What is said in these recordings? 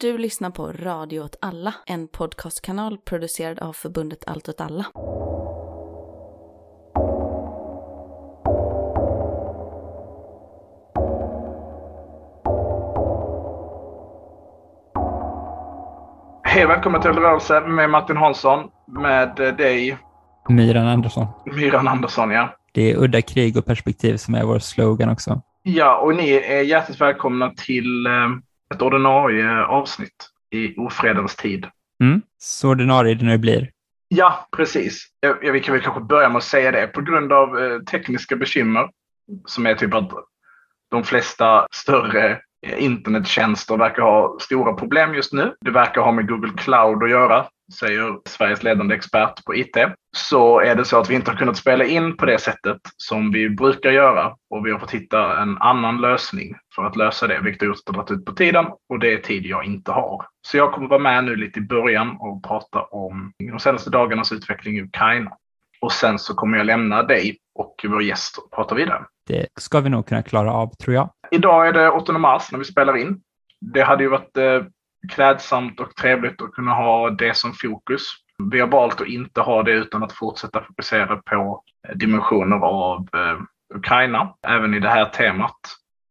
Du lyssnar på Radio åt alla, en podcastkanal producerad av förbundet Allt åt alla. Hej och välkommen till Rörelse med Martin Hansson, med dig Myran Andersson. Myran Andersson. Ja. Det är udda krig och perspektiv som är vår slogan också. ja, och ni är hjärtligt välkomna till eh, ett ordinarie avsnitt i ofredens tid. Mm. Så ordinarie det nu blir. Ja, precis. Ja, ja, vi kan väl kanske börja med att säga det. På grund av eh, tekniska bekymmer, som är typ att de flesta större eh, internettjänster verkar ha stora problem just nu. Det verkar ha med Google Cloud att göra, säger Sveriges ledande expert på IT. Så är det så att vi inte har kunnat spela in på det sättet som vi brukar göra och vi har fått hitta en annan lösning för att lösa det, vilket har gjort att det dragit ut på tiden och det är tid jag inte har. Så jag kommer vara med nu lite i början och prata om de senaste dagarnas utveckling i Ukraina. Och sen så kommer jag lämna dig och vår gäst och prata vidare. Det ska vi nog kunna klara av, tror jag. Idag är det 8 mars när vi spelar in. Det hade ju varit eh, klädsamt och trevligt att kunna ha det som fokus. Vi har valt att inte ha det utan att fortsätta fokusera på eh, dimensioner av eh, Ukraina, även i det här temat.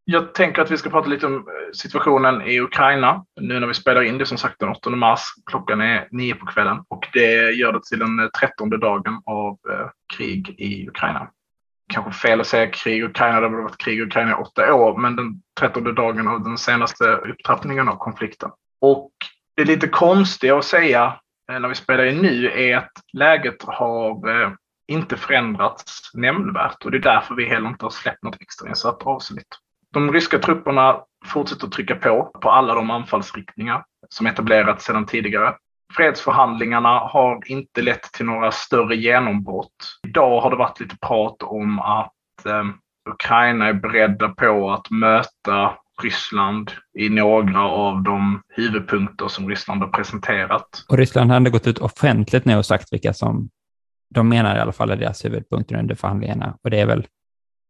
Jag tänker att vi ska prata lite om eh, situationen i Ukraina nu när vi spelar in det som sagt den 8 mars. Klockan är nio på kvällen och det gör det till den eh, trettonde dagen av eh, krig i Ukraina. Kanske fel att säga krig i Ukraina, det har varit krig i Ukraina i åtta år, men den trettonde dagen av den senaste upptrappningen av konflikten. Och det lite konstiga att säga eh, när vi spelar in nu är att läget har eh, inte förändrats nämnvärt och det är därför vi heller inte har släppt något extrainsatt avsnitt. De ryska trupperna fortsätter trycka på på alla de anfallsriktningar som etablerats sedan tidigare. Fredsförhandlingarna har inte lett till några större genombrott. Idag har det varit lite prat om att eh, Ukraina är beredda på att möta Ryssland i några av de huvudpunkter som Ryssland har presenterat. Och Ryssland hade gått ut offentligt nu och sagt vilka som de menar i alla fall är deras huvudpunkter under förhandlingarna. Och det är väl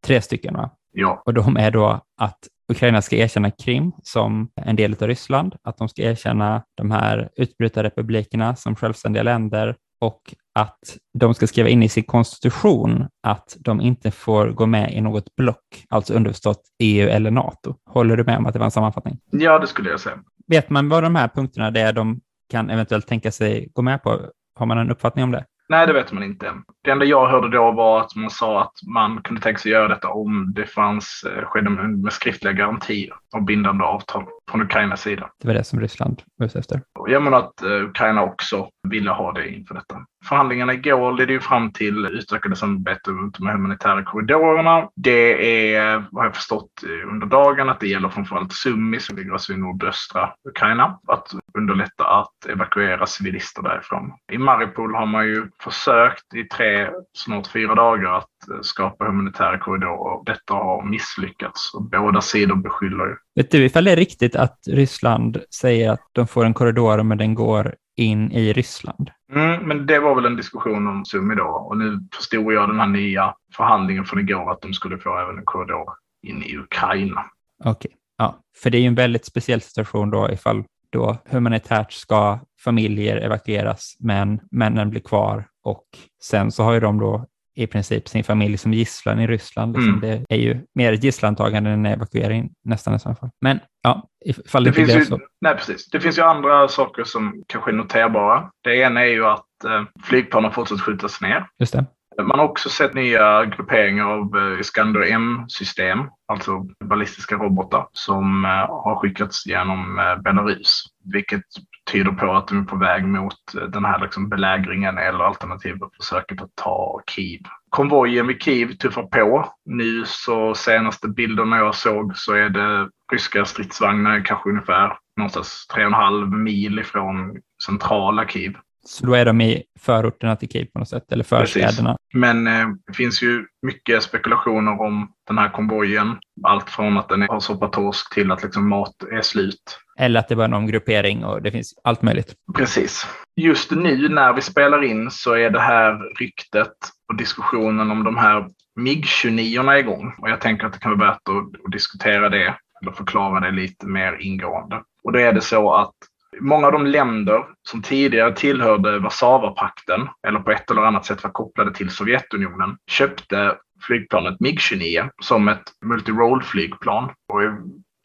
tre stycken, va? Ja, Och de är då att Ukraina ska erkänna Krim som en del av Ryssland, att de ska erkänna de här utbrytarrepublikerna som självständiga länder och att de ska skriva in i sin konstitution att de inte får gå med i något block, alltså underförstått EU eller NATO. Håller du med om att det var en sammanfattning? ja det skulle jag säga. Vet man vad de här punkterna det är de kan eventuellt tänka sig gå med på? Har man en uppfattning om det? Nej, det vet man inte. Det enda jag hörde då var att man sa att man kunde tänka sig göra detta om det fanns, eh, skedde med, skriftliga garantier och bindande avtal från Ukrainas sida. Det var det som Ryssland var efter. Jag menar att eh, Ukraina också ville ha det inför detta. Förhandlingarna igår ledde ju fram till utökade samarbete runt de humanitära korridorerna. Det är, vad jag förstått eh, under dagen, att det gäller framförallt Summi som ligger alltså i nordöstra Ukraina. Att underlätta att evakuera civilister därifrån. I Mariupol har man ju försökt i tre, snart fyra dagar att eh, skapa humanitära korridorer. Detta har misslyckats och båda sidor beskyller ju Vet du ifall det är riktigt att Ryssland säger att de får en korridor men den går in i Ryssland? Mm, men det var väl en diskussion om Summi då. Och nu förstod jag den här nya förhandlingen från igår att de skulle få även en korridor in i Ukraina. Okej, ja, för det är ju en väldigt speciell situation då ifall då humanitärt ska familjer evakueras men männen blir kvar och sen så har ju de då i princip sin familj som gisslan i Ryssland. Liksom. Mm. Det är ju mer ett gisslantagande än evakuering nästan i så fall. Men ja, ifall det, Det finns, ju, så. nej, precis. det finns ju andra saker som kanske är noterbara. Det ena är ju att eh, flygplan har fortsatt skjutas ner. Just det. Man har också sett nya grupperingar av eh, Iskander M-system, alltså ballistiska robotar, som eh, har skickats genom eh, Belarus. Vilket tyder på att de är på väg mot eh, den här liksom belägringen eller alternativt försöket att ta Kiev. Konvojen vid Kiev tuffar på. Nu så senaste bilderna jag såg så är det ryska stridsvagnar kanske ungefär någonstans tre och en halv mil ifrån centrala Kiev. Så då är de i förorterna till Kiev på något sätt, eller Precis. förstäderna. Men eh, det finns ju mycket spekulationer om den här konvojen. Allt från att den har soppat torsk till att liksom mat är slut. Eller att det var en omgruppering och det finns allt möjligt. Precis. Just nu när vi spelar in så är det här ryktet och diskussionen om de här MIG-29 igång. Och jag tänker att det kan vara värt att, att diskutera det eller förklara det lite mer ingående. Och då är det så att många av de länder som tidigare tillhörde Warszawapakten eller på ett eller annat sätt var kopplade till Sovjetunionen köpte flygplanet MiG-29 som ett multirole-flygplan. Och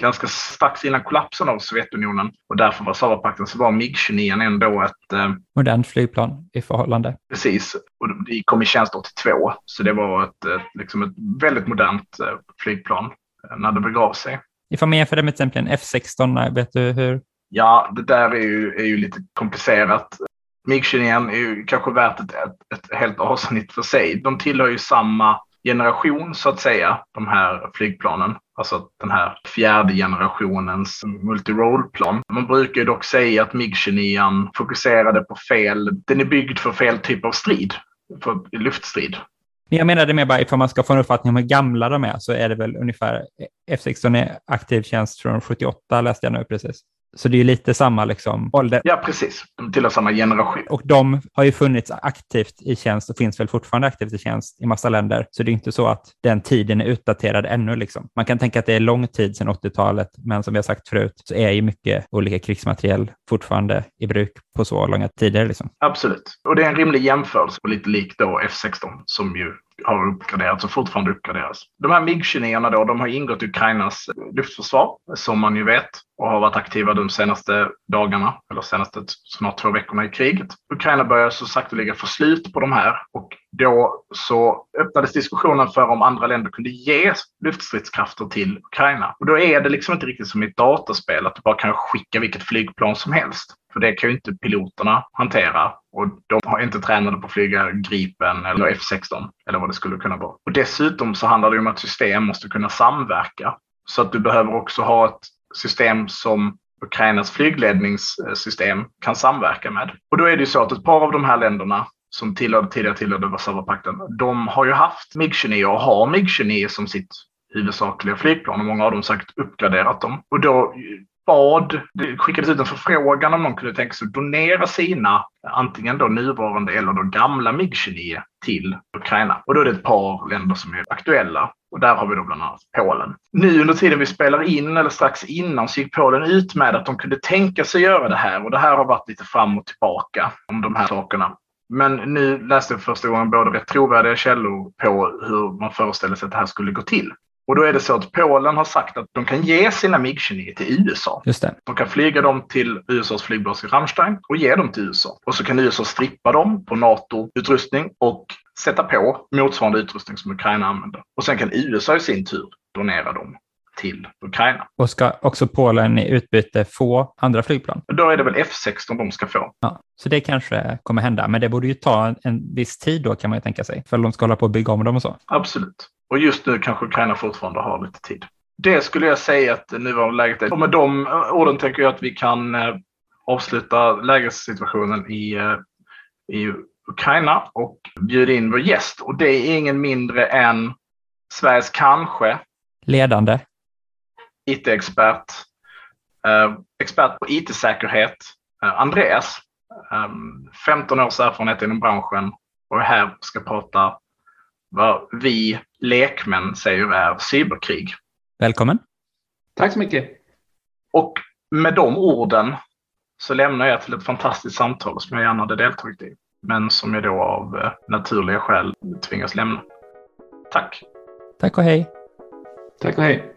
ganska strax innan kollapsen av Sovjetunionen och därför Warszawapakten så var MiG-29 ändå ett... Eh, Modernt flygplan i förhållande. Precis. Och det kom i tjänst 82. Så det var ett, ett, liksom ett väldigt modernt eh, flygplan eh, när det begav sig. Ifall man jämför det med till exempel en F16, vet du hur? Ja, det där är ju, är ju lite komplicerat. MiG-29 är ju kanske värt ett, ett, ett helt avsnitt för sig. De tillhör ju samma generation så att säga, de här flygplanen. Alltså den här fjärde generationens multirollplan. Man brukar ju dock säga att MiG-29 fokuserade på fel, den är byggd för fel typ av strid, för luftstrid. Jag menade mer bara ifall man ska få en uppfattning om hur gamla de är så är det väl ungefär F16 är aktiv tjänst från 78 läste jag nu precis. Så det är lite samma liksom, ålder. Ja, precis. De tillhör samma generation. Och de har ju funnits aktivt i tjänst och finns väl fortfarande aktivt i tjänst i massa länder. Så det är inte så att den tiden är utdaterad ännu. Liksom. Man kan tänka att det är lång tid sedan 80-talet, men som vi har sagt förut så är ju mycket olika krigsmateriel fortfarande i bruk på så långa tider. Liksom. Absolut. Och det är en rimlig jämförelse, och lite likt då F16 som ju har uppgraderats och fortfarande uppgraderas. De här MiG-29 då, de har ingått i Ukrainas luftförsvar, som man ju vet, och har varit aktiva de senaste dagarna, eller senaste snart två veckorna i kriget. Ukraina börjar så sakteliga få slut på de här och då så öppnades diskussionen för om andra länder kunde ge luftstridskrafter till Ukraina. Och då är det liksom inte riktigt som i ett dataspel, att du bara kan skicka vilket flygplan som helst. För det kan ju inte piloterna hantera och de har inte tränade på att flyga Gripen eller F16 eller vad det skulle kunna vara. Och dessutom så handlar det om att system måste kunna samverka. Så att du behöver också ha ett system som Ukrainas flygledningssystem kan samverka med. Och då är det ju så att ett par av de här länderna som tillhörde, tidigare tillhörde Warszawapakten, de har ju haft MiG-29 och har MiG-29 som sitt huvudsakliga flygplan och många av dem säkert uppgraderat dem. Och då bad, det skickades ut en förfrågan om någon kunde tänka sig att donera sina, antingen då nuvarande eller då gamla MiG-29 till Ukraina. Och då är det ett par länder som är aktuella. Och där har vi då bland annat Polen. Nu under tiden vi spelar in, eller strax innan, så gick Polen ut med att de kunde tänka sig göra det här. Och det här har varit lite fram och tillbaka om de här sakerna. Men nu läste jag för första gången både rätt trovärdiga källor på hur man föreställer sig att det här skulle gå till. Och då är det så att Polen har sagt att de kan ge sina MiG-29 till USA. Just det. De kan flyga dem till USAs flygbas i Ramstein och ge dem till USA. Och så kan USA strippa dem på NATO-utrustning och sätta på motsvarande utrustning som Ukraina använder. Och sen kan USA i sin tur donera dem till Ukraina. Och ska också Polen i utbyte få andra flygplan? Då är det väl F16 de ska få. Ja, så det kanske kommer hända, men det borde ju ta en, viss tid då kan man ju tänka sig, för de ska hålla på att bygga om dem och så. Absolut. Och just nu kanske Ukraina fortfarande har lite tid. Det skulle jag säga att nuvarande läget är. Och med de orden tänker jag att vi kan eh, avsluta lägessituationen i, eh, i Ukraina och bjuda in vår gäst. Och det är ingen mindre än Sveriges kanske ledande IT-expert, eh, expert på IT-säkerhet, Andreas. 15 års erfarenhet inom branschen och är här ska prata vad vi lekmän säger är cyberkrig. Välkommen. Tack så mycket. Och med de orden så lämnar jag till ett fantastiskt samtal som jag gärna hade deltagit i, men som jag då av eh, naturliga skäl tvingas lämna. Tack. Tack och hej. Tack och hej.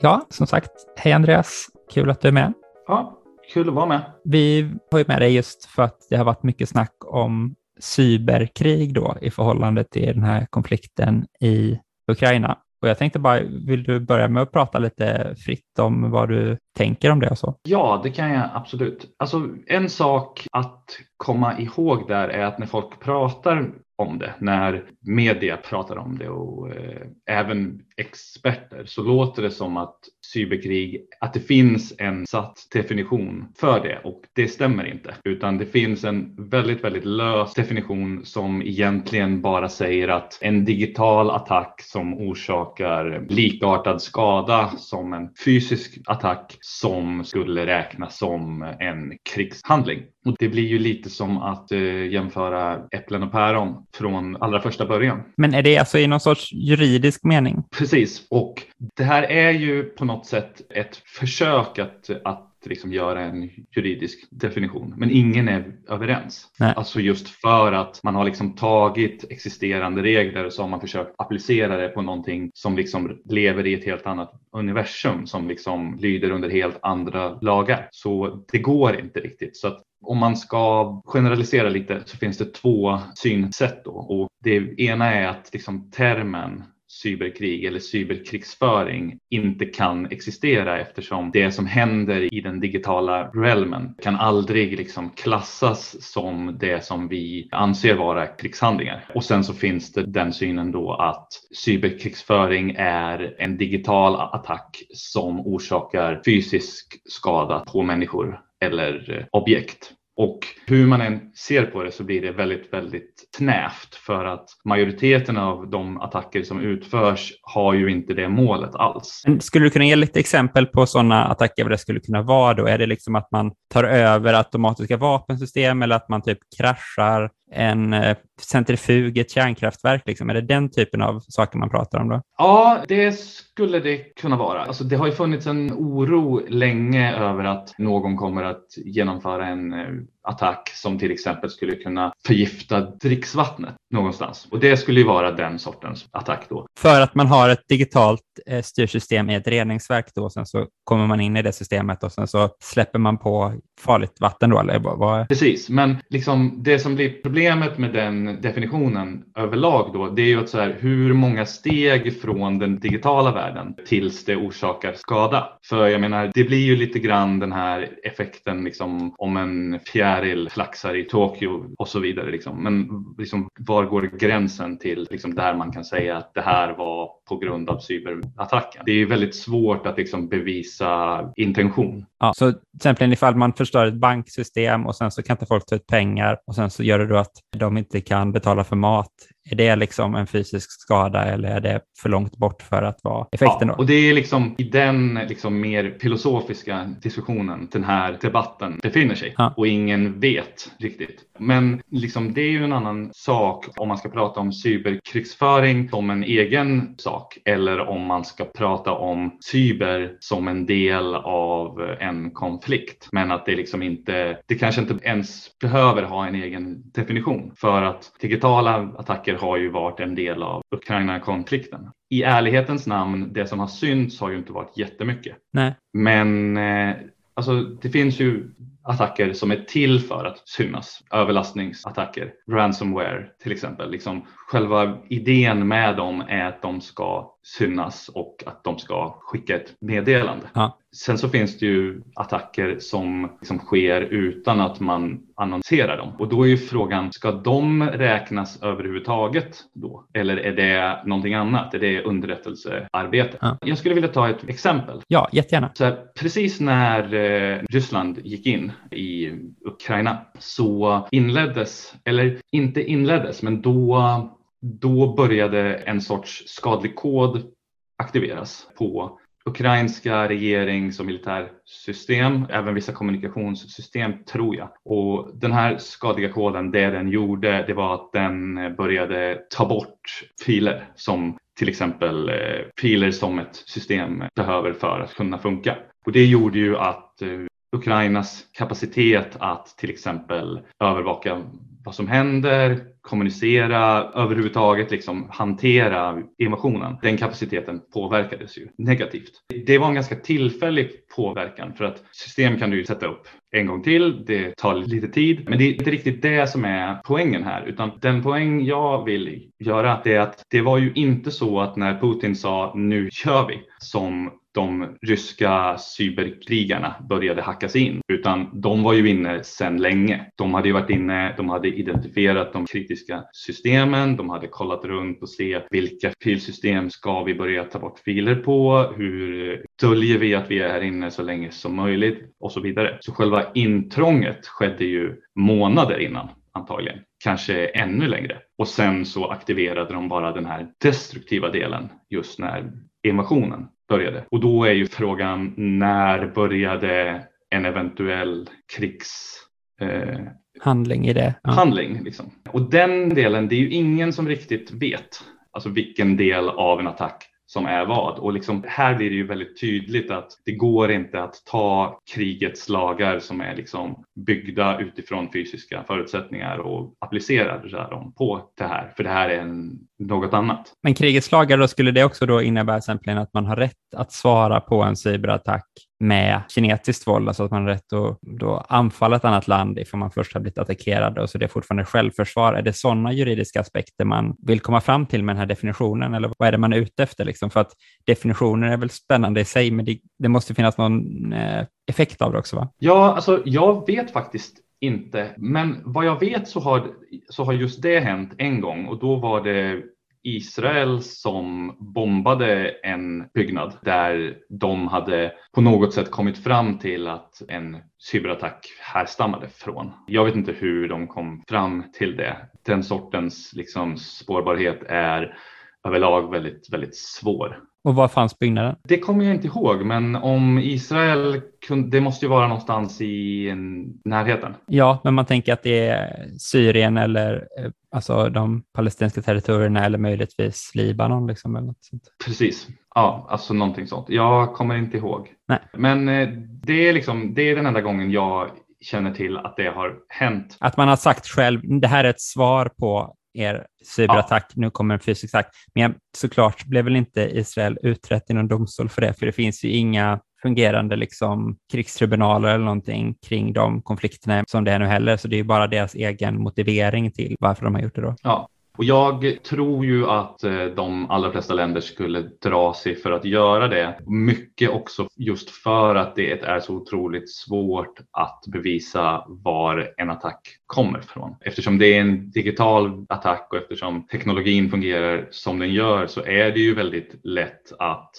Ja, som sagt, hej Andreas, kul att du är med. Ja, kul att vara med. Vi har ju med dig just för att det har varit mycket snack om cyberkrig då i förhållande till den här konflikten i Ukraina. Och jag tänkte bara, vill du börja med att prata lite fritt om vad du tänker om det och så? Ja, det kan jag absolut. Alltså en sak att komma ihåg där är att när folk pratar om det, när media pratar om det och eh, även experter så låter det som att cyberkrig, att det finns en satt definition för det och det stämmer inte. Utan det finns en väldigt, väldigt lös definition som egentligen bara säger att en digital attack som orsakar likartad skada som en fysisk attack som skulle räknas som en krigshandling. Och det blir ju lite som att eh, jämföra äpplen och päron från allra första början. Men är det alltså i någon sorts juridisk mening? Precis, och det här är ju på något sätt ett försök att, att liksom göra en juridisk definition, men ingen är överens. Nej. Alltså just för att man har liksom tagit existerande regler och så har man försökt applicera det på någonting som liksom lever i ett helt annat universum som liksom lyder under helt andra lagar. Så det går inte riktigt. Så att om man ska generalisera lite så finns det två synsätt då och det ena är att liksom termen cyberkrig eller cyberkrigsföring inte kan existera eftersom det som händer i den digitala realmen kan aldrig liksom klassas som det som vi anser vara krigshandlingar. Och sen så finns det den synen då att cyberkrigsföring är en digital attack som orsakar fysisk skada på människor eller eh, objekt. Och hur man än ser på det så blir det väldigt, väldigt snävt för att majoriteten av de attacker som utförs har ju inte det målet alls. Men skulle du kunna ge lite exempel på sådana attacker, vad det skulle kunna vara då? Är det liksom att man tar över automatiska vapensystem eller att man typ kraschar en eh, centrifug ett kärnkraftverk? Liksom? Är det den typen av saker man pratar om då? Ja, det skulle det kunna vara. Alltså, det har ju funnits en oro länge över att någon kommer att genomföra en eh, attack som till exempel skulle kunna förgifta dricksvattnet någonstans. Och det skulle ju vara den sortens attack då. För att man har ett digitalt eh, styrsystem i ett reningsverk då, och sen så kommer man in i det systemet och sen så släpper man på farligt vatten då, eller vad? Precis, men liksom det som blir problemet med den definitionen överlag då, det är ju att så här, hur många steg från den digitala världen tills det orsakar skada? För jag menar, det blir ju lite grann den här effekten liksom om en Meryl flaxar i Tokyo och så vidare. Liksom. Men liksom, var går gränsen till liksom, där man kan säga att det här var på grund av cyberattacken? Det är väldigt svårt att liksom, bevisa intention. Ja, så till exempel ifall man förstör ett banksystem och sen så kan inte folk ta ut pengar och sen så gör det då att de inte kan betala för mat. Är det liksom en fysisk skada eller är det för långt bort för att vara effekten? Ja, då? och det är liksom i den liksom mer filosofiska diskussionen den här debatten befinner sig Ja. och ingen vet riktigt. Men liksom det är ju en annan sak om man ska prata om cyberkrigsföring som en egen sak eller om man ska prata om cyber som en del av en konflikt. Men att det liksom inte, det kanske inte ens behöver ha en egen definition för att digitala attacker har ju varit en del av Ukraina-konflikten. I ärlighetens namn, det som har synts har ju inte varit jättemycket. Nej. Men eh, alltså, det finns ju attacker som är till för att synas. Överlastningsattacker, ransomware till exempel. Liksom, själva idén med dem är att de ska synas och att de ska skicka ett meddelande. Ja. Sen så finns det ju attacker som liksom sker utan att man annonserar dem. Och då är ju frågan, ska de räknas överhuvudtaget då? Eller är det någonting annat? Är det underrättelsearbete? Ja. Jag skulle vilja ta ett exempel. Ja, jättegärna. Så här, precis när eh, Ryssland gick in i Ukraina så inleddes, eller inte inleddes, men då, då började en sorts skadlig kod aktiveras på ukrainska regerings och militärsystem, även vissa kommunikationssystem tror jag. Och den här skadliga koden, det den gjorde, det var att den började ta bort filer som till exempel eh, filer som ett system behöver för att kunna funka. Och det gjorde ju att eh, Ukrainas kapacitet att till exempel övervaka vad som händer, kommunicera, överhuvudtaget liksom hantera invasionen. Den kapaciteten påverkades ju negativt. Det var en ganska tillfällig påverkan för att system kan du ju sätta upp en gång till. Det tar lite tid, men det är inte riktigt det som är poängen här, utan den poäng jag vill göra det är att det var ju inte så att när Putin sa nu kör vi som de ryska cyberkrigarna började hackas in, utan de var ju inne sedan länge. De hade ju varit inne, de hade identifierat de kritiska systemen, de hade kollat runt och se vilka filsystem ska vi börja ta bort filer på, hur döljer vi att vi är här inne så länge som möjligt och så vidare. Så själva intrånget skedde ju månader innan antagligen, kanske ännu längre. Och sen så aktiverade de bara den här destruktiva delen just när invasionen började. Och då är ju frågan när började en eventuell krigs eh, handling i det. Ja. Handling liksom. Och den delen, det är ju ingen som riktigt vet alltså vilken del av en attack som är vad. Och liksom, här blir det ju väldigt tydligt att det går inte att ta krigets lagar som är liksom byggda utifrån fysiska förutsättningar och applicera dem på det här, för det här är en, något annat. Men krigets lagar, då skulle det också då innebära exempelvis att man har rätt att svara på en cyberattack med kinetiskt våld, alltså att man har rätt att då anfalla ett annat land ifall man först har blivit attackerad och så det är fortfarande självförsvar. Är det sådana juridiska aspekter man vill komma fram till med den här definitionen eller vad är det man är ute efter? Liksom? För att definitionen är väl spännande i sig, men det, det måste finnas någon eh, effekt av det också va? Ja, alltså jag vet faktiskt inte, men vad jag vet så har, så har just det hänt en gång och då var det Israel som bombade en byggnad där de hade på något sätt kommit fram till att en cyberattack härstammade från. Jag vet inte hur de kom fram till det. Den sortens liksom spårbarhet är överlag väldigt, väldigt svår. Och var fanns byggnaden? Det kommer jag inte ihåg, men om Israel kunde, det måste ju vara någonstans i närheten. Ja, men man tänker att det är Syrien eller eh, alltså de palestinska territorierna eller möjligtvis Libanon. Liksom, eller något sånt. Precis, ja, alltså någonting sånt. Jag kommer inte ihåg. Nej. Men eh, det är, liksom, det är den enda gången jag känner till att det har hänt. Att man har sagt själv, det här är ett svar på er cyberattack, ja. nu kommer en fysisk attack. Men såklart blev väl inte Israel utrett i någon domstol för det, för det finns ju inga fungerande liksom, krigstribunaler eller någonting kring de konflikterna som det är nu heller, så det är ju bara deras egen motivering till varför de har gjort det då. Ja, och jag tror ju att eh, de allra flesta länder skulle dra sig för att göra det. Mycket också just för att det är så otroligt svårt att bevisa var en attack kommer ifrån. Eftersom det är en digital attack och eftersom teknologin fungerar som den gör så är det ju väldigt lätt att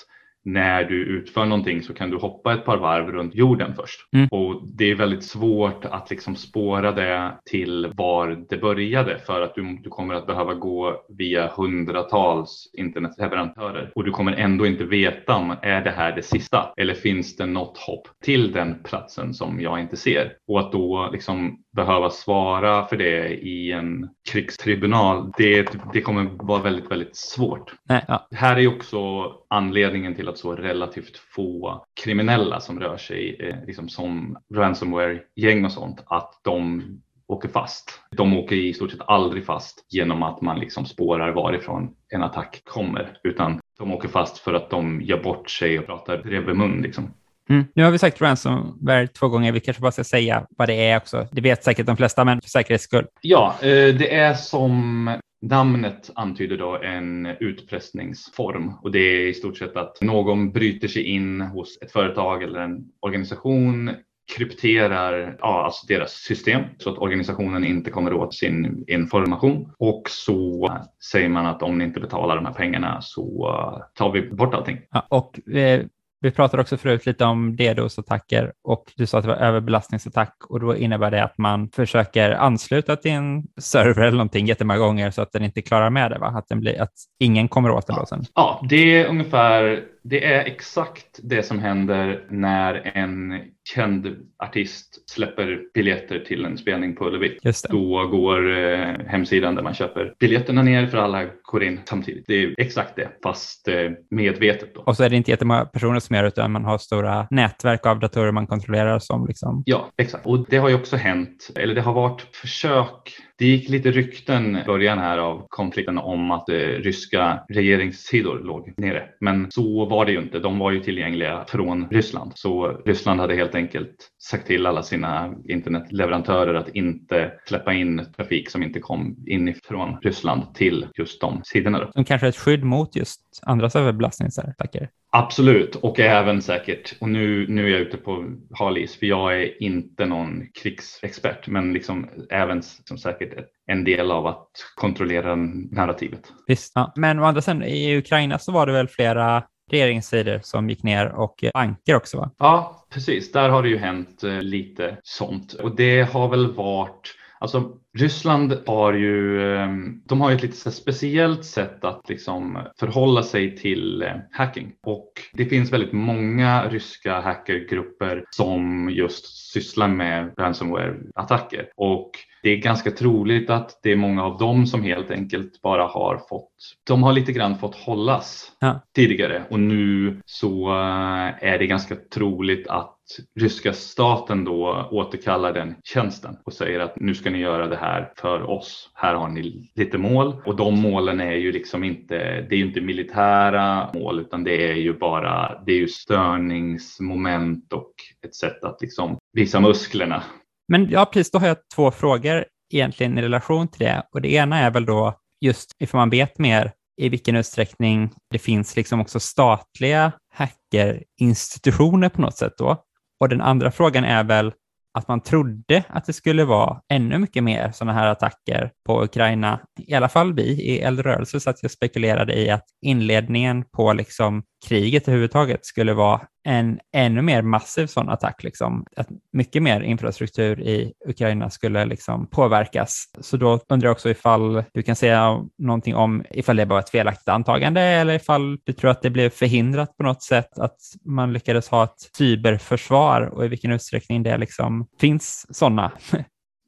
när du utför någonting så kan du hoppa ett par varv runt jorden först. Mm. Och det är väldigt svårt att liksom spåra det till var det började för att du, du kommer att behöva gå via hundratals internetleverantörer och du kommer ändå inte veta om är det här det sista eller finns det något hopp till den platsen som jag inte ser? Och att då liksom behöva svara för det i en krigstribunal, det, det kommer vara väldigt, väldigt svårt. Nej, ja. Här är också anledningen till att så relativt få kriminella som rör sig eh, liksom som ransomware-gäng och sånt, att de åker fast. De åker i stort sett aldrig fast genom att man liksom spårar varifrån en attack kommer, utan de åker fast för att de gör bort sig och pratar bredvid mun. Liksom. Mm. Nu har vi sagt ransomware två gånger, vi kanske bara ska säga vad det är också. Det vet säkert de flesta, men för säkerhets skull. Ja, eh, det är som Namnet antyder då en utpressningsform och det är i stort sett att någon bryter sig in hos ett företag eller en organisation krypterar ja, alltså deras system så att organisationen inte kommer åt sin information och så säger man att om ni inte betalar de här pengarna så tar vi bort allting. Ja, och eh, vi pratade också förut lite om DDoS-attacker och du sa att det var överbelastningsattack och då innebär det att man försöker ansluta till en server eller någonting jättemånga gånger så att den inte klarar med det, va? Att, den blir, att ingen kommer åt den då sen. Ja, det är ungefär, det är exakt det som händer när en känd artist släpper biljetter till en spelning på Ullevi. Då går eh, hemsidan där man köper biljetterna ner för alla går in samtidigt. Det är exakt det, fast eh, medvetet. Då. Och så är det inte jättemånga personer som gör det, utan man har stora nätverk av datorer man kontrollerar som liksom... Ja, exakt. Och det har ju också hänt, eller det har varit försök det gick lite rykten i början här av konflikten om att eh, ryska regeringssidor låg nere. Men så var det ju inte. De var ju tillgängliga från Ryssland. Så Ryssland hade helt enkelt sagt till alla sina internetleverantörer att inte släppa in trafik som inte kom inifrån Ryssland till just de sidorna. Då. Som kanske är ett skydd mot just andras serverbelastningsattacker? Absolut, och även säkert, och nu, nu är jag ute på halis för jag är inte någon krigsexpert, men liksom även som säkert en del av att kontrollera narrativet. Visst, ja. men å andra sidan i Ukraina så var det väl flera regeringssidor som gick ner och banker också va? Ja, precis. Där har det ju hänt eh, lite sånt och det har väl varit Alltså Ryssland har ju, ehm, de har ju ett lite speciellt sätt att liksom förhålla sig till eh, hacking. Och det finns väldigt många ryska hackergrupper som just sysslar med ransomware-attacker. Och det är ganska troligt att det är många av dem som helt enkelt bara har fått, de har lite grann fått hållas ja. tidigare och nu så eh, är det ganska troligt att ryska staten då återkallar den tjänsten och säger att nu ska ni göra det här för oss. Här har ni lite mål och de målen är ju liksom inte, det är ju inte militära mål utan det är ju bara, det är ju störningsmoment och ett sätt att liksom visa musklerna. Men ja, precis, då har jag två frågor egentligen i relation till det och det ena är väl då just ifall man vet mer i vilken utsträckning det finns liksom också statliga hackerinstitutioner på något sätt då. Och den andra frågan är väl att man trodde att det skulle vara ännu mycket mer sådana här attacker på Ukraina. I alla fall vi i Eldrörelse så att jag spekulerade i att inledningen på liksom kriget överhuvudtaget skulle vara en ännu mer massiv sån attack, liksom. att mycket mer infrastruktur i Ukraina skulle liksom påverkas. Så då undrar jag också ifall du kan säga någonting om ifall det var ett felaktigt antagande eller ifall du tror att det blev förhindrat på något sätt att man lyckades ha ett cyberförsvar och i vilken utsträckning det liksom finns sådana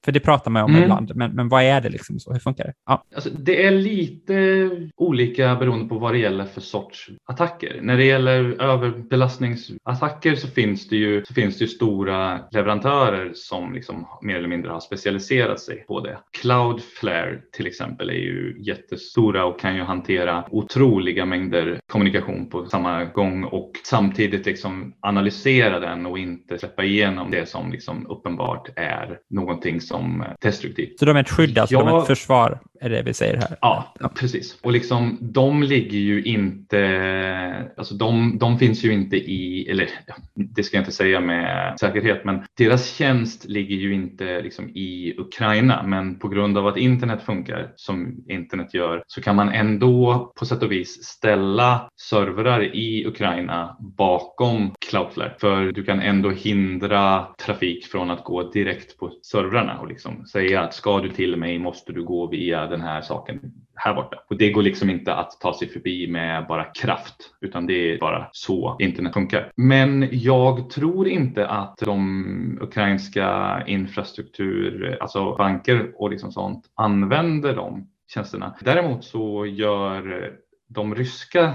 för det pratar man om mm. ibland, men, men vad är det liksom? Så, hur funkar det? Ja. Alltså, det är lite olika beroende på vad det gäller för sorts attacker. När det gäller överbelastningsattacker så finns det ju, så finns det ju stora leverantörer som liksom mer eller mindre har specialiserat sig på det. Cloudflare till exempel är ju jättestora och kan ju hantera otroliga mängder kommunikation på samma gång och samtidigt liksom analysera den och inte släppa igenom det som liksom uppenbart är någonting som destruktivt. Så de är ett skydd, alltså ja, de är ett försvar, är det vi säger här? Ja, ja, precis. Och liksom de ligger ju inte, alltså de, de finns ju inte i, eller det ska jag inte säga med säkerhet, men deras tjänst ligger ju inte liksom i Ukraina, men på grund av att internet funkar som internet gör så kan man ändå på sätt och vis ställa servrar i Ukraina bakom Cloudflare, för du kan ändå hindra trafik från att gå direkt på servrarna och liksom säga att ska du till mig måste du gå via den här saken här borta. Och det går liksom inte att ta sig förbi med bara kraft, utan det är bara så internet funkar. Men jag tror inte att de ukrainska infrastruktur, alltså banker och liksom sånt använder de tjänsterna. Däremot så gör de ryska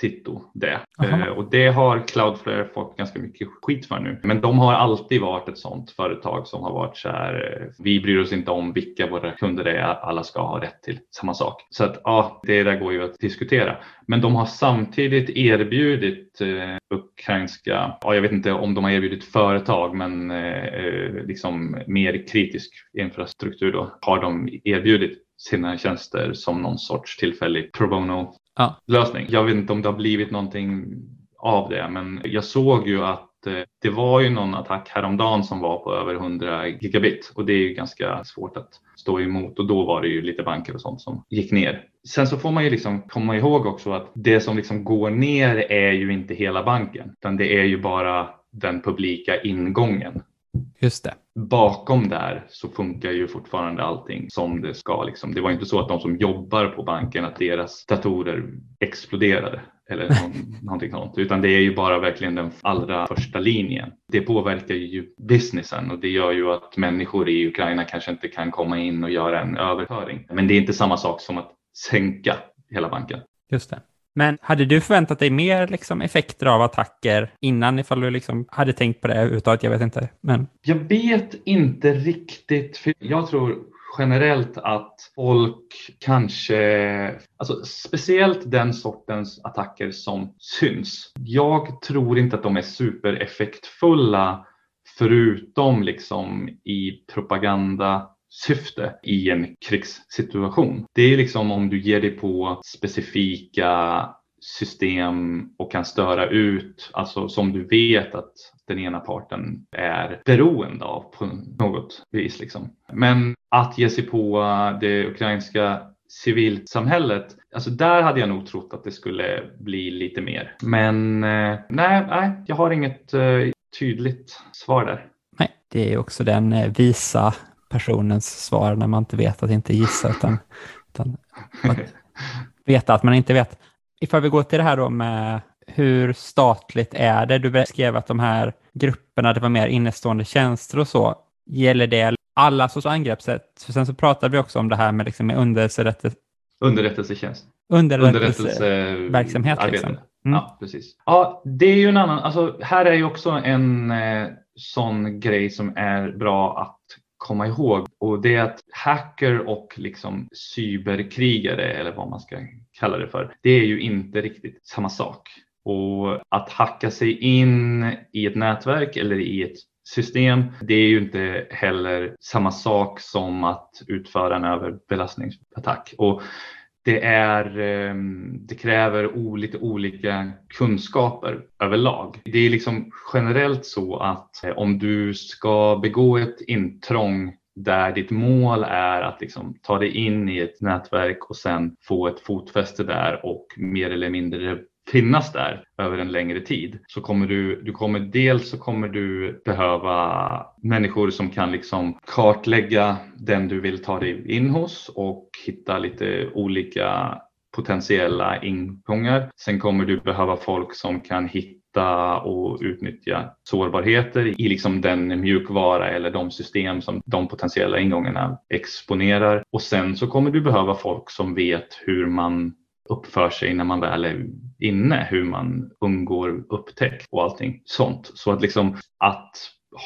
Titto det. Eh, och det har Cloudflare fått ganska mycket skit för nu. Men de har alltid varit ett sådant företag som har varit så här, eh, vi bryr oss inte om vilka våra kunder är, alla ska ha rätt till samma sak. Så att ja, det där går ju att diskutera. Men de har samtidigt erbjudit eh, ukrainska, ja, jag vet inte om de har erbjudit företag, men eh, eh liksom mer kritisk infrastruktur då har de erbjudit sina tjänster som någon sorts tillfällig pro bono ja. lösning. Jag vet inte om det har blivit någonting av det, men jag såg ju att eh, det var ju någon attack häromdagen som var på över 100 gigabit och det är ju ganska svårt att stå emot och då var det ju lite banker och sånt som gick ner. Sen så får man ju liksom komma ihåg också att det som liksom går ner är ju inte hela banken, utan det är ju bara den publika ingången. Just det. Bakom där så funkar ju fortfarande allting som det ska. Liksom. Det var inte så att de som jobbar på banken, att deras datorer exploderade eller någonting sånt, utan det är ju bara verkligen den allra första linjen. Det påverkar ju businessen och det gör ju att människor i Ukraina kanske inte kan komma in och göra en överföring. Men det är inte samma sak som att sänka hela banken. Just det. Men hade du förväntat dig mer liksom, effekter av attacker innan ifall du liksom hade tänkt på det överhuvudtaget? Jag vet inte. Men... Jag vet inte riktigt. För jag tror generellt att folk kanske, alltså speciellt den sortens attacker som syns. Jag tror inte att de är supereffektfulla förutom liksom i syfte i en krigssituation. Det är liksom om du ger dig på specifika system och kan störa ut, alltså som du vet att den ena parten är beroende av på något vis. Liksom. Men att ge sig på det ukrainska civilsamhället, alltså där hade jag nog trott att det skulle bli lite mer. Men eh, nej, nej jag har inget eh, tydligt svar där. Nej, det är också den eh, visa personens svar när man inte vet att inte gissa utan, utan att veta att man inte vet. Ifall vi går till det här då med hur statligt är det? Du beskrev att de här grupperna, det var mer innestående tjänster och så. Gäller det alla sorts angreppssätt? För sen så pratade vi också om det här med, liksom, med underrättelse... Underrättelsetjänst. Underrättelseverksamhet. Liksom. Mm. Ja, precis. Ja, det är ju en annan, alltså här är ju också en eh, sån grej som är bra att komma ihåg och det är att hacker och liksom cyberkrigare eller vad man ska kalla det för, det är ju inte riktigt samma sak. Och att hacka sig in i ett nätverk eller i ett system, det är ju inte heller samma sak som att utföra en överbelastningsattack. Och det, är, ehm, det kräver lite olika kunskaper överlag. Det är liksom generellt så att eh, om du ska begå ett intrång där ditt mål är att liksom ta dig in i ett nätverk och sen få ett fotfäste där och mer eller mindre finnas där över en längre tid så kommer du, du kommer dels så kommer du behöva människor som kan liksom kartlägga den du vill ta dig in hos och hitta lite olika potentiella ingångar. Sen kommer du behöva folk som kan hitta och utnyttja sårbarheter i liksom den mjukvara eller de system som de potentiella ingångarna exponerar. Och sen så kommer du behöva folk som vet hur man uppför sig när man väl är inne, hur man undgår upptäckt och allting sånt. Så att liksom att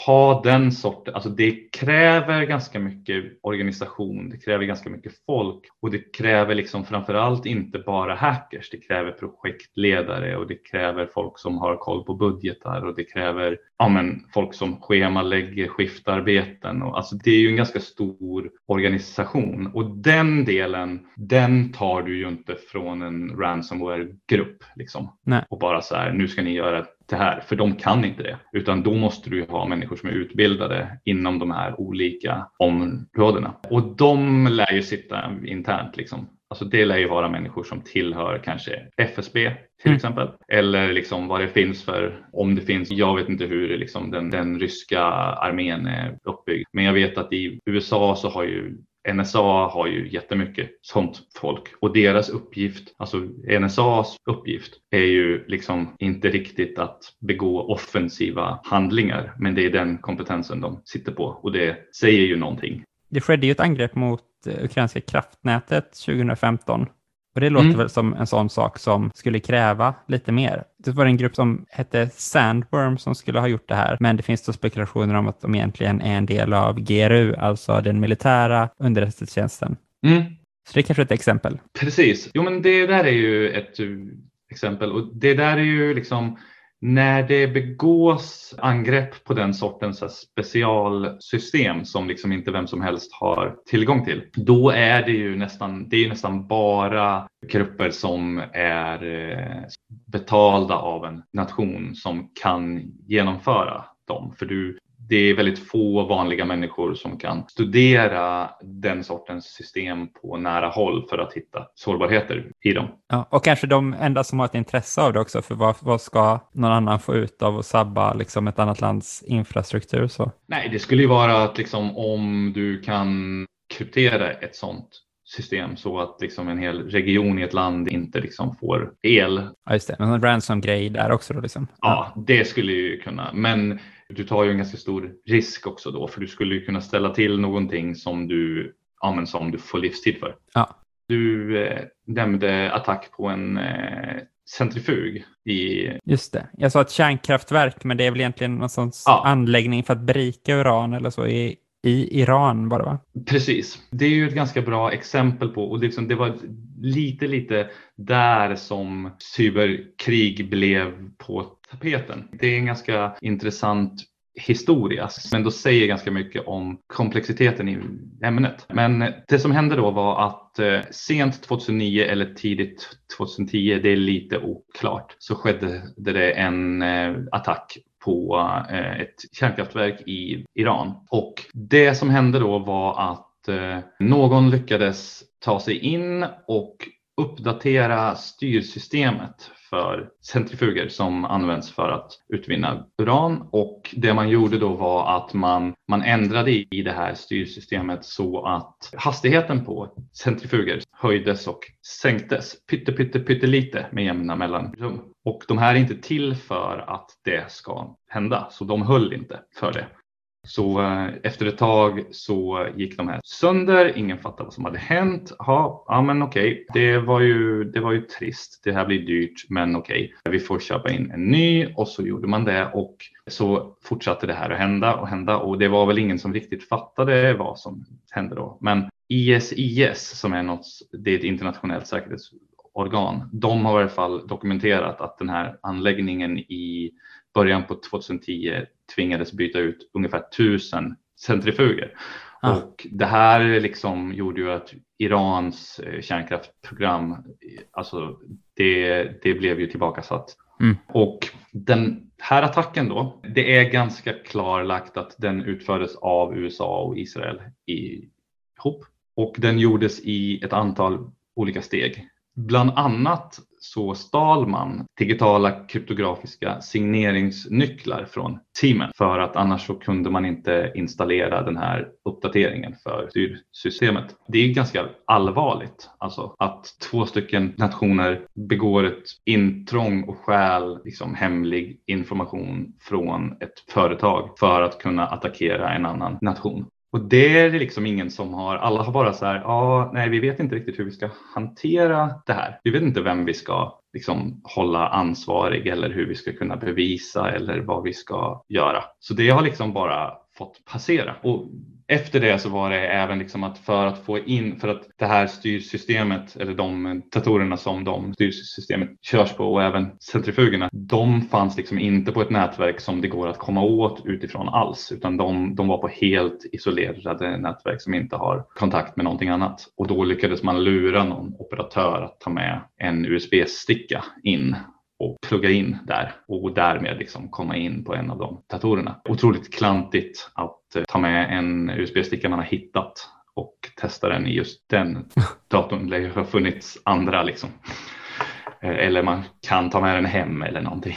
ha den sorten, alltså det kräver ganska mycket organisation, det kräver ganska mycket folk och det kräver liksom framförallt inte bara hackers, det kräver projektledare och det kräver folk som har koll på budgetar och det kräver ja, men, folk som schemalägger skiftarbeten. Och, alltså, det är ju en ganska stor organisation och den delen, den tar du ju inte från en ransomware-grupp liksom. Och bara så här, nu ska ni göra det här, för de kan inte det. Utan då måste du ha människor som är utbildade inom de här olika områdena. Och de lär ju sitta internt liksom. Alltså det lär ju vara människor som tillhör kanske FSB till mm. exempel. Eller liksom vad det finns för, om det finns, jag vet inte hur liksom den, den ryska armén är uppbyggd. Men jag vet att i USA så har ju NSA har ju jättemycket sånt folk. Och deras uppgift, alltså NSAs uppgift är ju liksom inte riktigt att begå offensiva handlingar, men det är den kompetensen de sitter på. Och det säger ju någonting. Det skedde ju ett angrepp mot eh, ukrainska kraftnätet 2015 och det låter mm. väl som en sån sak som skulle kräva lite mer. Det var en grupp som hette Sandworm som skulle ha gjort det här, men det finns då spekulationer om att de egentligen är en del av GRU, alltså den militära underrättelsetjänsten. Mm. Så det är kanske ett exempel. Precis. Jo, men det där är ju ett exempel och det där är ju liksom när det begås angrepp på den sortens specialsystem som liksom inte vem som helst har tillgång till, då är det ju nästan, det är nästan bara grupper som är eh, betalda av en nation som kan genomföra dem. För du, det är väldigt få vanliga människor som kan studera den sortens system på nära håll för att hitta sårbarheter i dem. Ja, och kanske de enda som har ett intresse av det också, för vad, vad ska någon annan få ut av att sabba liksom ett annat lands infrastruktur? Så? Nej, det skulle ju vara att liksom, om du kan kryptera ett sånt system så att liksom en hel region i ett land inte liksom får el. Ja, just det. Men en ransom-grej där också då liksom. Ja, det skulle ju kunna. Men du tar ju en ganska stor risk också då, för du skulle ju kunna ställa till någonting som du, ja, som du får livstid för. Ja. Du eh, nämnde attack på en eh, centrifug i... Just det. Jag sa ett kärnkraftverk, men det är väl egentligen någon sorts ja. anläggning för att berika uran eller så i i Iran det va? Precis. Det är ju ett ganska bra exempel på och liksom det var lite, lite där som cyberkrig blev på tapeten. Det är en ganska intressant historia, men då säger ganska mycket om komplexiteten i ämnet. Men det som hände då var att eh, sent 2009 eller tidigt 2010, det är lite oklart, så skedde det en eh, attack på eh, ett kärnkraftverk i Iran. Och det som hände då var att någon lyckades ta sig in och uppdatera styrsystemet för centrifuger som används för att utvinna uran och det man gjorde då var att man, man ändrade i det här styrsystemet så att hastigheten på centrifuger höjdes och sänktes pytte, pytte, pyttelite med jämna mellanrum. Och de här är inte till för att det ska hända, så de höll inte för det. Så eh, efter ett tag så gick de här sönder, ingen fattade vad som hade hänt. Ja men okej, det, var ju, det var ju trist, det här blir dyrt men okej, vi får köpa in en ny. Och så gjorde man det. Och så fortsatte det här att hända och hända. Och det var väl ingen som riktigt fattade vad som hände då. Men ISIS som är något, det är ett internationellt säkerhetsorgan, de har i alla fall dokumenterat att den här anläggningen i början på 2010 tvingades byta ut ungefär tusen centrifuger. Ah. Och det här liksom gjorde ju att Irans eh, kärnkraftprogram, alltså det, det blev ju tillbakasatt. Mm. Och den här attacken då, det är ganska klarlagt att den utfördes av USA och Israel ihop. Och den gjordes i ett antal olika steg. Bland annat så stal man digitala kryptografiska signeringsnycklar från teamen för att annars så kunde man inte installera den här uppdateringen för styrsystemet. Det är ganska allvarligt alltså att två stycken nationer begår ett intrång och stjäl liksom hemlig information från ett företag för att kunna attackera en annan nation. Och det är det liksom ingen som har, alla har bara så här, ja, ah, nej, vi vet inte riktigt hur vi ska hantera det här. Vi vet inte vem vi ska liksom hålla ansvarig eller hur vi ska kunna bevisa eller vad vi ska göra. Så det har liksom bara fått passera. Och efter det så var det även liksom att för att få in, för att det här styrsystemet eller de datorerna som de styrsystemet körs på och även centrifugerna, de fanns liksom inte på ett nätverk som det går att komma åt utifrån alls, utan de, de var på helt isolerade nätverk som inte har kontakt med någonting annat. Och då lyckades man lura någon operatör att ta med en USB-sticka in och plugga in där och därmed liksom komma in på en av de datorerna. Otroligt klantigt att eh, ta med en USB-sticka man har hittat och testa den i just den datorn. Det har funnits andra liksom. Eller man kan ta med den hem eller någonting.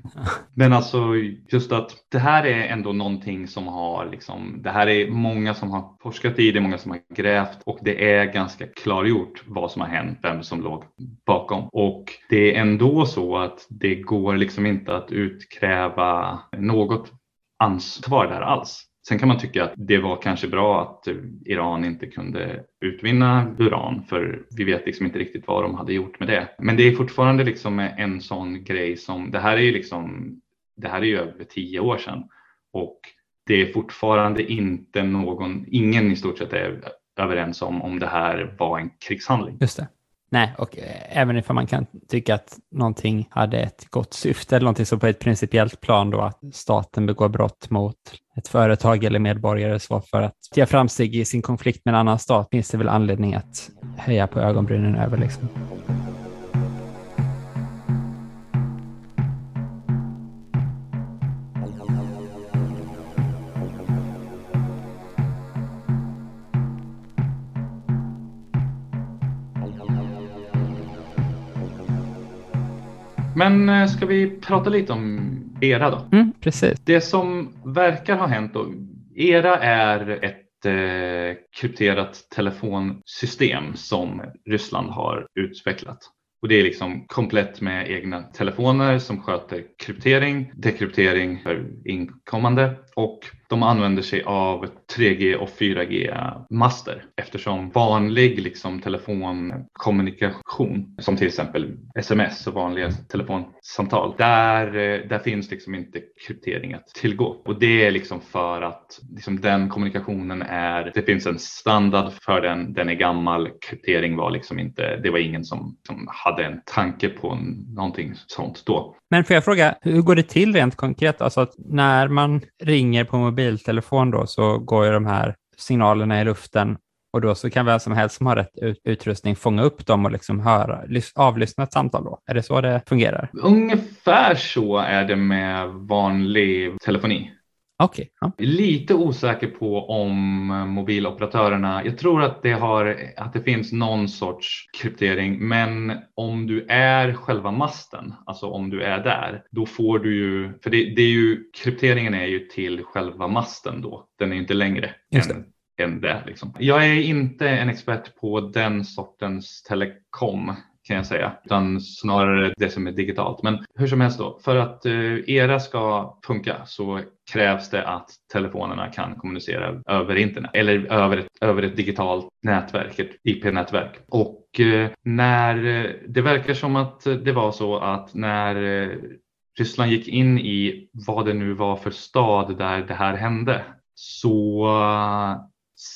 Men alltså just att det här är ändå någonting som har liksom, det här är många som har forskat i, det många som har grävt och det är ganska klargjort vad som har hänt, vem som låg bakom. Och det är ändå så att det går liksom inte att utkräva något ansvar där alls. Sen kan man tycka att det var kanske bra att eh, Iran inte kunde utvinna uran för vi vet liksom inte riktigt vad de hade gjort med det. Men det är fortfarande liksom en sån grej som, det här är ju liksom, det här är ju över tio år sedan och det är fortfarande inte någon, ingen i stort sett är överens om om det här var en krigshandling. Just det. Nej, och eh, även ifall man kan tycka att någonting hade ett gott syfte eller någonting så på ett principiellt plan då att staten begår brott mot ett företag eller medborgare så för att göra framsteg i sin konflikt med en annan stat finns det väl anledning att höja på ögonbrynen över. Liksom. Men eh, ska vi prata lite om ERA då? Mm, precis. Det som verkar ha hänt då, ERA är ett eh, krypterat telefonsystem som Ryssland har utvecklat. Och det är liksom komplett med egna telefoner som sköter kryptering, dekryptering för inkommande och de använder sig av 3G och 4G-master eftersom vanlig liksom, telefonkommunikation som till exempel sms och vanliga telefonsamtal, där, eh, där finns liksom inte kryptering att tillgå. Och det är liksom för att liksom, den kommunikationen är, det finns en standard för den, den är gammal, kryptering var liksom inte, det var ingen som, som hade en tanke på någonting sånt då. Men får jag fråga, hur går det till rent konkret? Alltså att när man ringer på mobiltelefon då så går ju de här signalerna i luften och då så kan vem som helst som har rätt utrustning fånga upp dem och liksom höra, avlyssna ett samtal då? Är det så det fungerar? Ungefär så är det med vanlig telefoni. Okay, ja. Lite osäker på om mobiloperatörerna, jag tror att det, har, att det finns någon sorts kryptering, men om du är själva masten, alltså om du är där, då får du ju, för det, det är ju, krypteringen är ju till själva masten då, den är inte längre än, än det. Liksom. Jag är inte en expert på den sortens telekom kan jag säga, utan snarare det som är digitalt. Men hur som helst då, för att eh, ERA ska funka så krävs det att telefonerna kan kommunicera över internet eller över ett, över ett digitalt nätverk, ett IP-nätverk. Och eh, när det verkar som att det var så att när eh, Ryssland gick in i vad det nu var för stad där det här hände så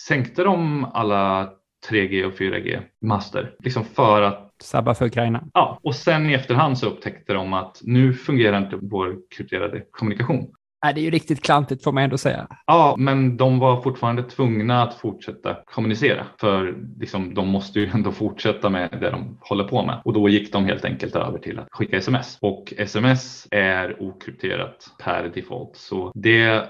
sänkte de alla 3G och 4G master liksom för att sabba för Ukraina. Ja, och sen i efterhand så upptäckte de att nu fungerar inte vår krypterade kommunikation. Nej, det är ju riktigt klantigt får man ändå säga. Ja, men de var fortfarande tvungna att fortsätta kommunicera för liksom, de måste ju ändå fortsätta med det de håller på med. Och då gick de helt enkelt över till att skicka sms och sms är okrypterat per default. Så det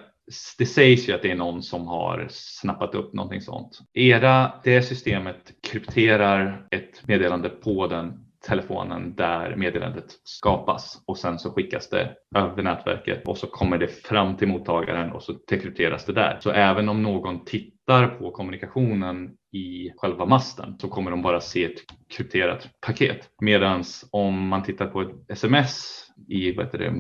det sägs ju att det är någon som har snappat upp någonting sånt. Era, det systemet krypterar ett meddelande på den telefonen där meddelandet skapas och sen så skickas det över nätverket och så kommer det fram till mottagaren och så dekrypteras det där. Så även om någon tittar på kommunikationen i själva masten så kommer de bara se ett krypterat paket. Medan om man tittar på ett sms i, vet det,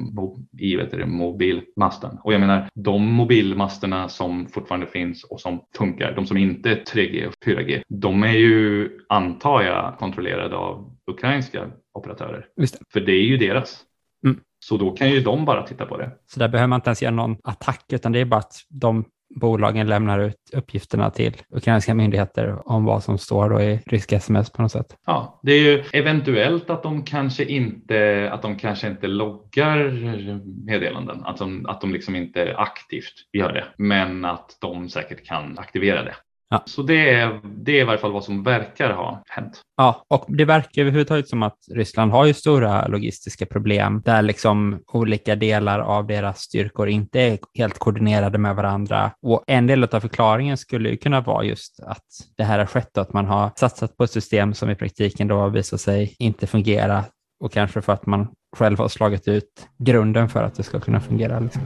i vet det, mobilmasten. Och jag menar de mobilmasterna som fortfarande finns och som funkar, de som inte är 3G och 4G, de är ju antar jag kontrollerade av ukrainska operatörer. För det är ju deras. Så då kan ju de bara titta på det. Så där behöver man inte ens göra någon attack, utan det är bara att de bolagen lämnar ut uppgifterna till ukrainska myndigheter om vad som står då i ryska sms på något sätt. Ja, det är ju eventuellt att de kanske inte, att de kanske inte loggar meddelanden, att de, att de liksom inte aktivt gör det, men att de säkert kan aktivera det. Ja. Så det är, det är i varje fall vad som verkar ha hänt. Ja, och det verkar överhuvudtaget som att Ryssland har ju stora logistiska problem där liksom olika delar av deras styrkor inte är helt koordinerade med varandra. Och en del av förklaringen skulle ju kunna vara just att det här har skett och att man har satsat på ett system som i praktiken då visar sig inte fungera och kanske för att man själv har slagit ut grunden för att det ska kunna fungera. Liksom.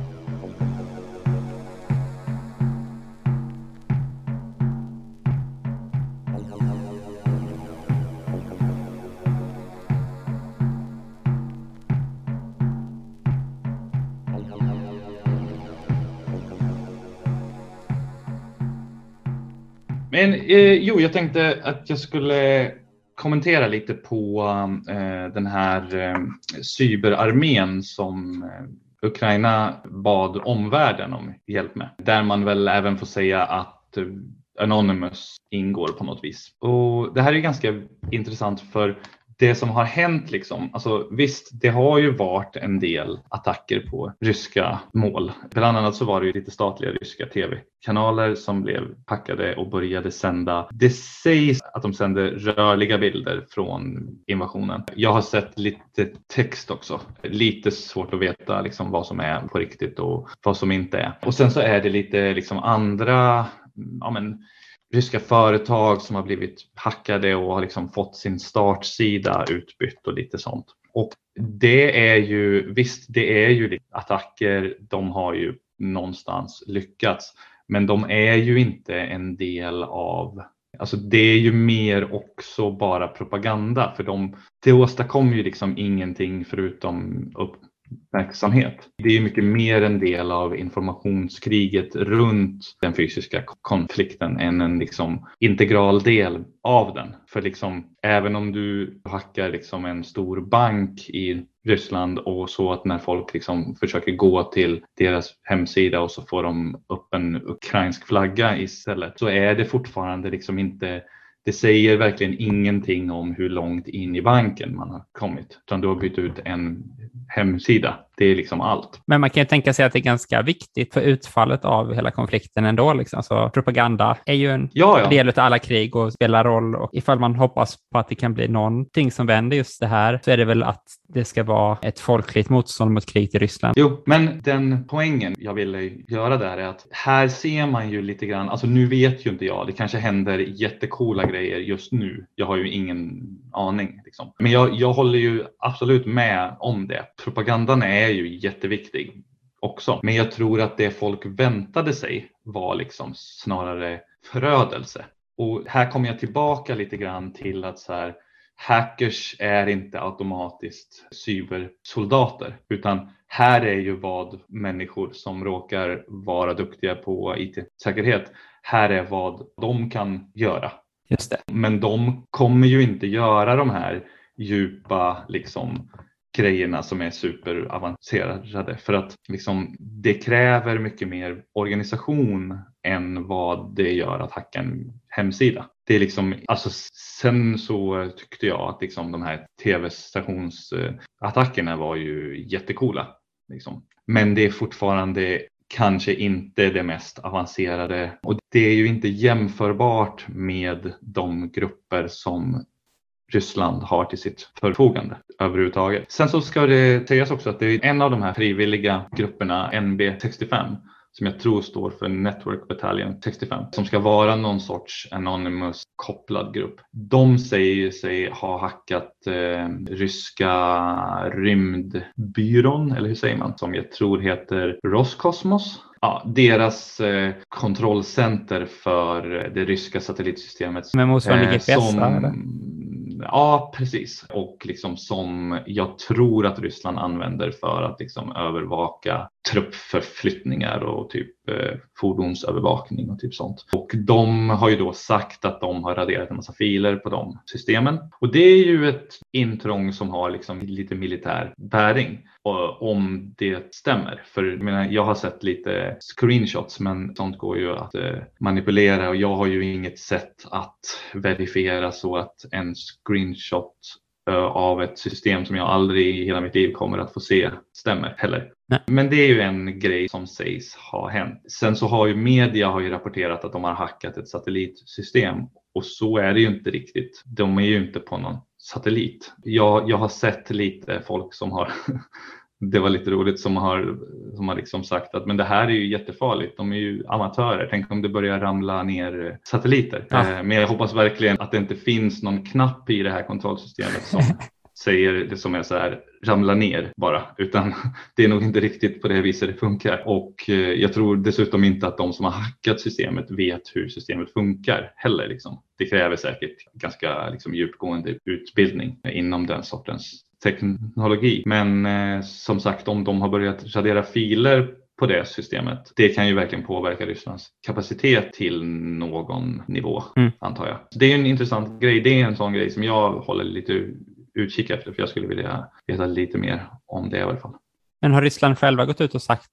Men eh, jo, jag tänkte att jag skulle kommentera lite på eh, den här eh, cyberarmén som eh, Ukraina bad omvärlden om hjälp med. Där man väl även får säga att eh, Anonymous ingår på något vis. Och det här är ganska intressant för det som har hänt liksom, alltså visst, det har ju varit en del attacker på ryska mål. Bland annat så var det ju lite statliga ryska tv-kanaler som blev packade och började sända. Det sägs att de sände rörliga bilder från invasionen. Jag har sett lite text också. Lite svårt att veta liksom vad som är på riktigt och vad som inte är. Och sen så är det lite liksom andra ja, men, ryska företag som har blivit hackade och har liksom fått sin startsida utbytt och lite sånt. Och det är ju, visst det är ju attacker, de har ju någonstans lyckats, men de är ju inte en del av alltså det är ju mer också bara propaganda. För de, det åstadkommer ju liksom ingenting förutom uppmärksamhet. Det är ju mycket mer en del av informationskriget runt den fysiska konflikten än en liksom integral del av den. För liksom, även om du hackar liksom en stor bank i Ryssland och så att när folk liksom försöker gå till deras hemsida och så får de upp en ukrainsk flagga istället så är det fortfarande liksom inte det säger verkligen ingenting om hur långt in i banken man har kommit, utan du har bytt ut en hemsida. Det är liksom allt. Men man kan ju tänka sig att det är ganska viktigt för utfallet av hela konflikten ändå. Liksom. Så propaganda är ju en Ja, ja. del av alla krig och spelar roll. Och ifall man hoppas på att det kan bli någonting som vänder just det här så är det väl att det ska vara ett folkligt motstånd mot krig i Ryssland. Jo, men den poängen jag ville göra där är att här ser man ju lite grann, alltså nu vet ju inte jag, det kanske händer jättekola grejer just nu. Jag har ju ingen aning. Liksom. Men jag, jag håller ju absolut med om det. Propagandan är ju jätteviktig också. Men jag tror att det folk väntade sig var liksom snarare förödelse. Och här kommer jag tillbaka lite grann till att så här, hackers är inte automatiskt cybersoldater utan här är ju vad människor som råkar vara duktiga på IT-säkerhet, här är vad de kan göra. Just det. Men de kommer ju inte göra de här djupa liksom grejerna som är superavancerade för att liksom, det kräver mycket mer organisation än vad det gör att hacka en hemsida. Det är liksom, alltså, sen så tyckte jag att liksom, de här tv-stationsattackerna var ju jättecoola. Liksom. Men det är fortfarande kanske inte det mest avancerade och det är ju inte jämförbart med de grupper som Ryssland har till sitt förfogande överhuvudtaget. Sen så ska det sägas också att det är en av de här frivilliga grupperna, NB65, som jag tror står för Network Battalion 65, som ska vara någon sorts anonymous kopplad grupp. De säger sig ha hackat eh, ryska rymdbyrån, eller hur säger man, som jag tror heter Roskosmos. Ja, deras eh, kontrollcenter för det ryska satellitsystemet. Med motsvarande Eh, GPS, eller? Ja, precis. Och liksom som jag tror att Ryssland använder för att liksom övervaka truppförflyttningar och typ eh, fordonsövervakning och typ sånt. Och de har ju då sagt att de har raderat en massa filer på de systemen. Och det är ju ett intrång som har liksom lite militär bäring och om det stämmer. För jag, menar, jag har sett lite screenshots men sånt går ju att eh, manipulera och jag har ju inget sätt att verifiera så att en screenshot eh, av ett system som jag aldrig i hela mitt liv kommer att få se stämmer heller. Nej. Men det är ju en grej som sägs ha hänt. Sen så har ju media har ju rapporterat att de har hackat ett satellitsystem och så är det ju inte riktigt. De är ju inte på någon satellit. Jag, jag har sett lite folk som har det var lite roligt som har, som har liksom sagt att men det här är ju jättefarligt. De är ju amatörer. Tänk om det börjar ramla ner satelliter. Ja. Eh, Men jag hoppas verkligen att det inte finns någon knapp i det här kontrollsystemet som säger det som är så här ramla ner bara, utan det är nog inte riktigt på det viset det funkar. Och eh, jag tror dessutom inte att de som har hackat systemet vet hur systemet funkar heller. Liksom. Det kräver säkert ganska liksom, djupgående utbildning inom den sortens teknologi. Men eh, som sagt, om de har börjat radera filer på det systemet, det kan ju verkligen påverka Rysslands kapacitet till någon nivå, Mm. antar jag. Det är en intressant grej. Det är en sån grej som jag håller lite utkik efter, för jag skulle vilja veta lite mer om det i alla fall. Men har Ryssland själva gått ut och sagt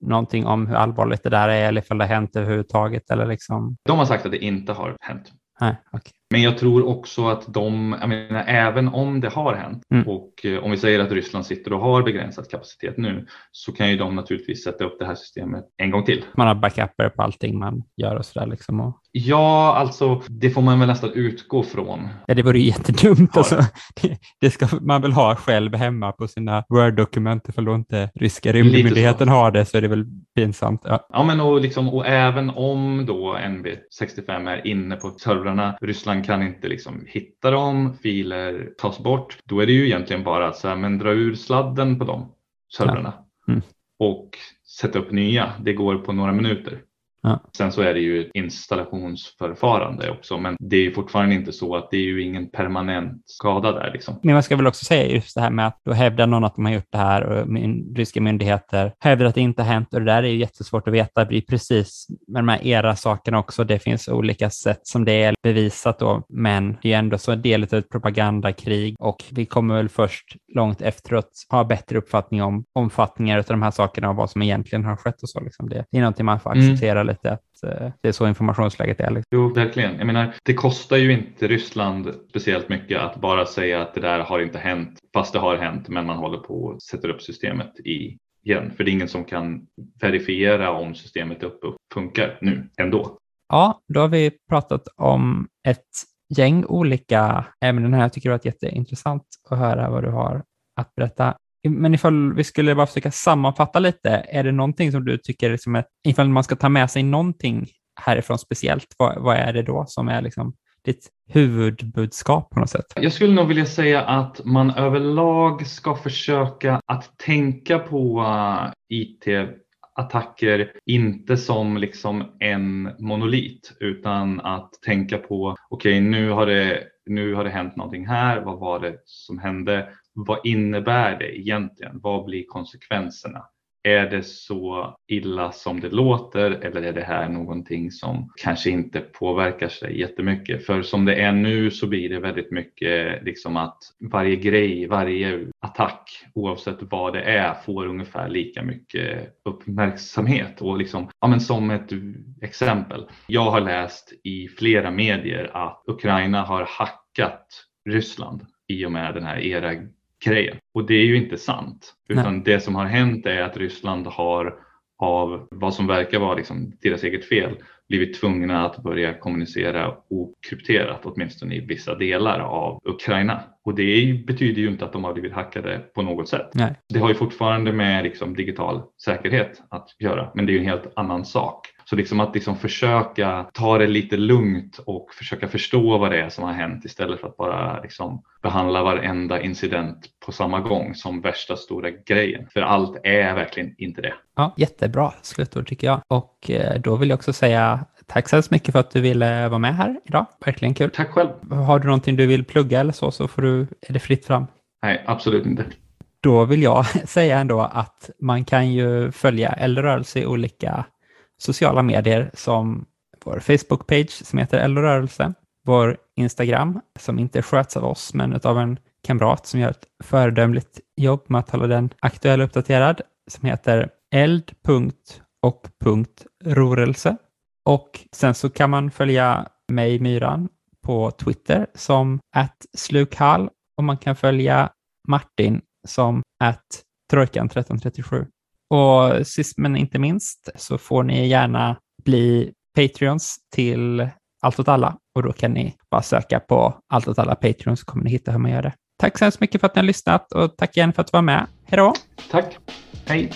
någonting om hur allvarligt det där är eller ifall det har hänt överhuvudtaget eller liksom? De har sagt att det inte har hänt. Nej, okej. Men jag tror också att de, jag menar, även om det har hänt Mm. och eh, om vi säger att Ryssland sitter och har begränsad kapacitet nu så kan ju de naturligtvis sätta upp det här systemet en gång till. Man har backuper på allting man gör och sådär liksom. Och, Ja, alltså det får man väl nästan utgå från. ja, det vore ju jättedumt. Alltså. Det, det ska man väl ha själv hemma på sina Word-dokument ifall då inte ryska rymdmyndigheten har det så är det väl pinsamt. Ja. Ja, men och, liksom, och även om då NB65 är inne på servrarna, Ryssland kan inte liksom hitta dem, filer tas bort, då är det ju egentligen bara att så här, men dra ur sladden på de servrarna Mm. och sätta upp nya. Det går på några minuter. Ja. Sen så är det ju ett installationsförfarande också, men det är ju fortfarande inte så att det är ju ingen permanent skada där. Liksom. Men man ska väl också säga just det här med att då hävdar någon att de har gjort det här och min, ryska myndigheter hävdar att det inte har hänt och det där är ju jättesvårt att veta. Det är precis med de här era sakerna också. Det finns olika sätt som det är bevisat då, men det är ändå så en del av ett propagandakrig och vi kommer väl först långt efteråt ha bättre uppfattning om omfattningar av de här sakerna och vad som egentligen har skett och så. Liksom det, det är någonting man får Mm. Lite att eh, det är så informationsläget är. Liksom. Jo, verkligen. Jag menar, det kostar ju inte Ryssland speciellt mycket att bara säga att det där har inte hänt, fast det har hänt, men man håller på och sätter upp systemet i igen. För det är ingen som kan verifiera om systemet är uppe och funkar nu ändå. Ja, då har vi pratat om ett gäng olika ämnen här. Jag tycker det har varit jätteintressant att höra vad du har att berätta. Men ifall vi skulle bara försöka sammanfatta lite, är det någonting som du tycker, liksom är, ifall man ska ta med sig någonting härifrån speciellt, vad, vad är det då som är liksom ditt huvudbudskap på något sätt? Jag skulle nog vilja säga att man överlag ska försöka att tänka på uh, IT-attacker inte som liksom en monolit utan att tänka på okej okay, nu, har det, nu har det hänt någonting här, vad var det som hände? Vad innebär det egentligen? Vad blir konsekvenserna? Är det så illa som det låter eller är det här någonting som kanske inte påverkar sig jättemycket? För som det är nu så blir det väldigt mycket liksom att varje grej, varje attack oavsett vad det är får ungefär lika mycket uppmärksamhet. Och liksom, ja, men som ett exempel. Jag har läst i flera medier att Ukraina har hackat Ryssland i och med den här era grejen. Och det är ju inte sant. Utan Nej. det som har hänt är att Ryssland har av vad som verkar vara liksom deras eget fel blivit tvungna att börja kommunicera okrypterat åtminstone i vissa delar av Ukraina. Och det betyder ju inte att de har blivit hackade på något sätt. Nej. Det har ju fortfarande med liksom digital säkerhet att göra, men det är ju en helt annan sak. Så liksom att liksom försöka ta det lite lugnt och försöka förstå vad det är som har hänt istället för att bara liksom behandla varenda incident på samma gång som värsta stora grejen. För allt är verkligen inte det. Ja, jättebra slutord tycker jag. Och eh, då vill jag också säga tack så hemskt mycket för att du ville vara med här idag. Verkligen kul. Tack själv. Har du någonting du vill plugga eller så, så får du, är det fritt fram. Nej, absolut inte. Då vill jag säga ändå att man kan ju följa Eldrörelse i olika sociala medier som vår Facebook-page som heter Eldrörelse, vår Instagram som inte sköts av oss men av en kamrat som gör ett föredömligt jobb med att hålla den aktuell och uppdaterad som heter eld.och.rorelse. Och sen så kan man följa mig, Myran, på Twitter som slukhall och man kan följa Martin som trojkan1337. Och sist men inte minst så får ni gärna bli Patreons till Allt åt alla och då kan ni bara söka på Allt åt alla Patreons så kommer ni hitta hur man gör det. Tack så hemskt mycket för att ni har lyssnat och tack igen för att du var med. Hej då! Tack! Hej!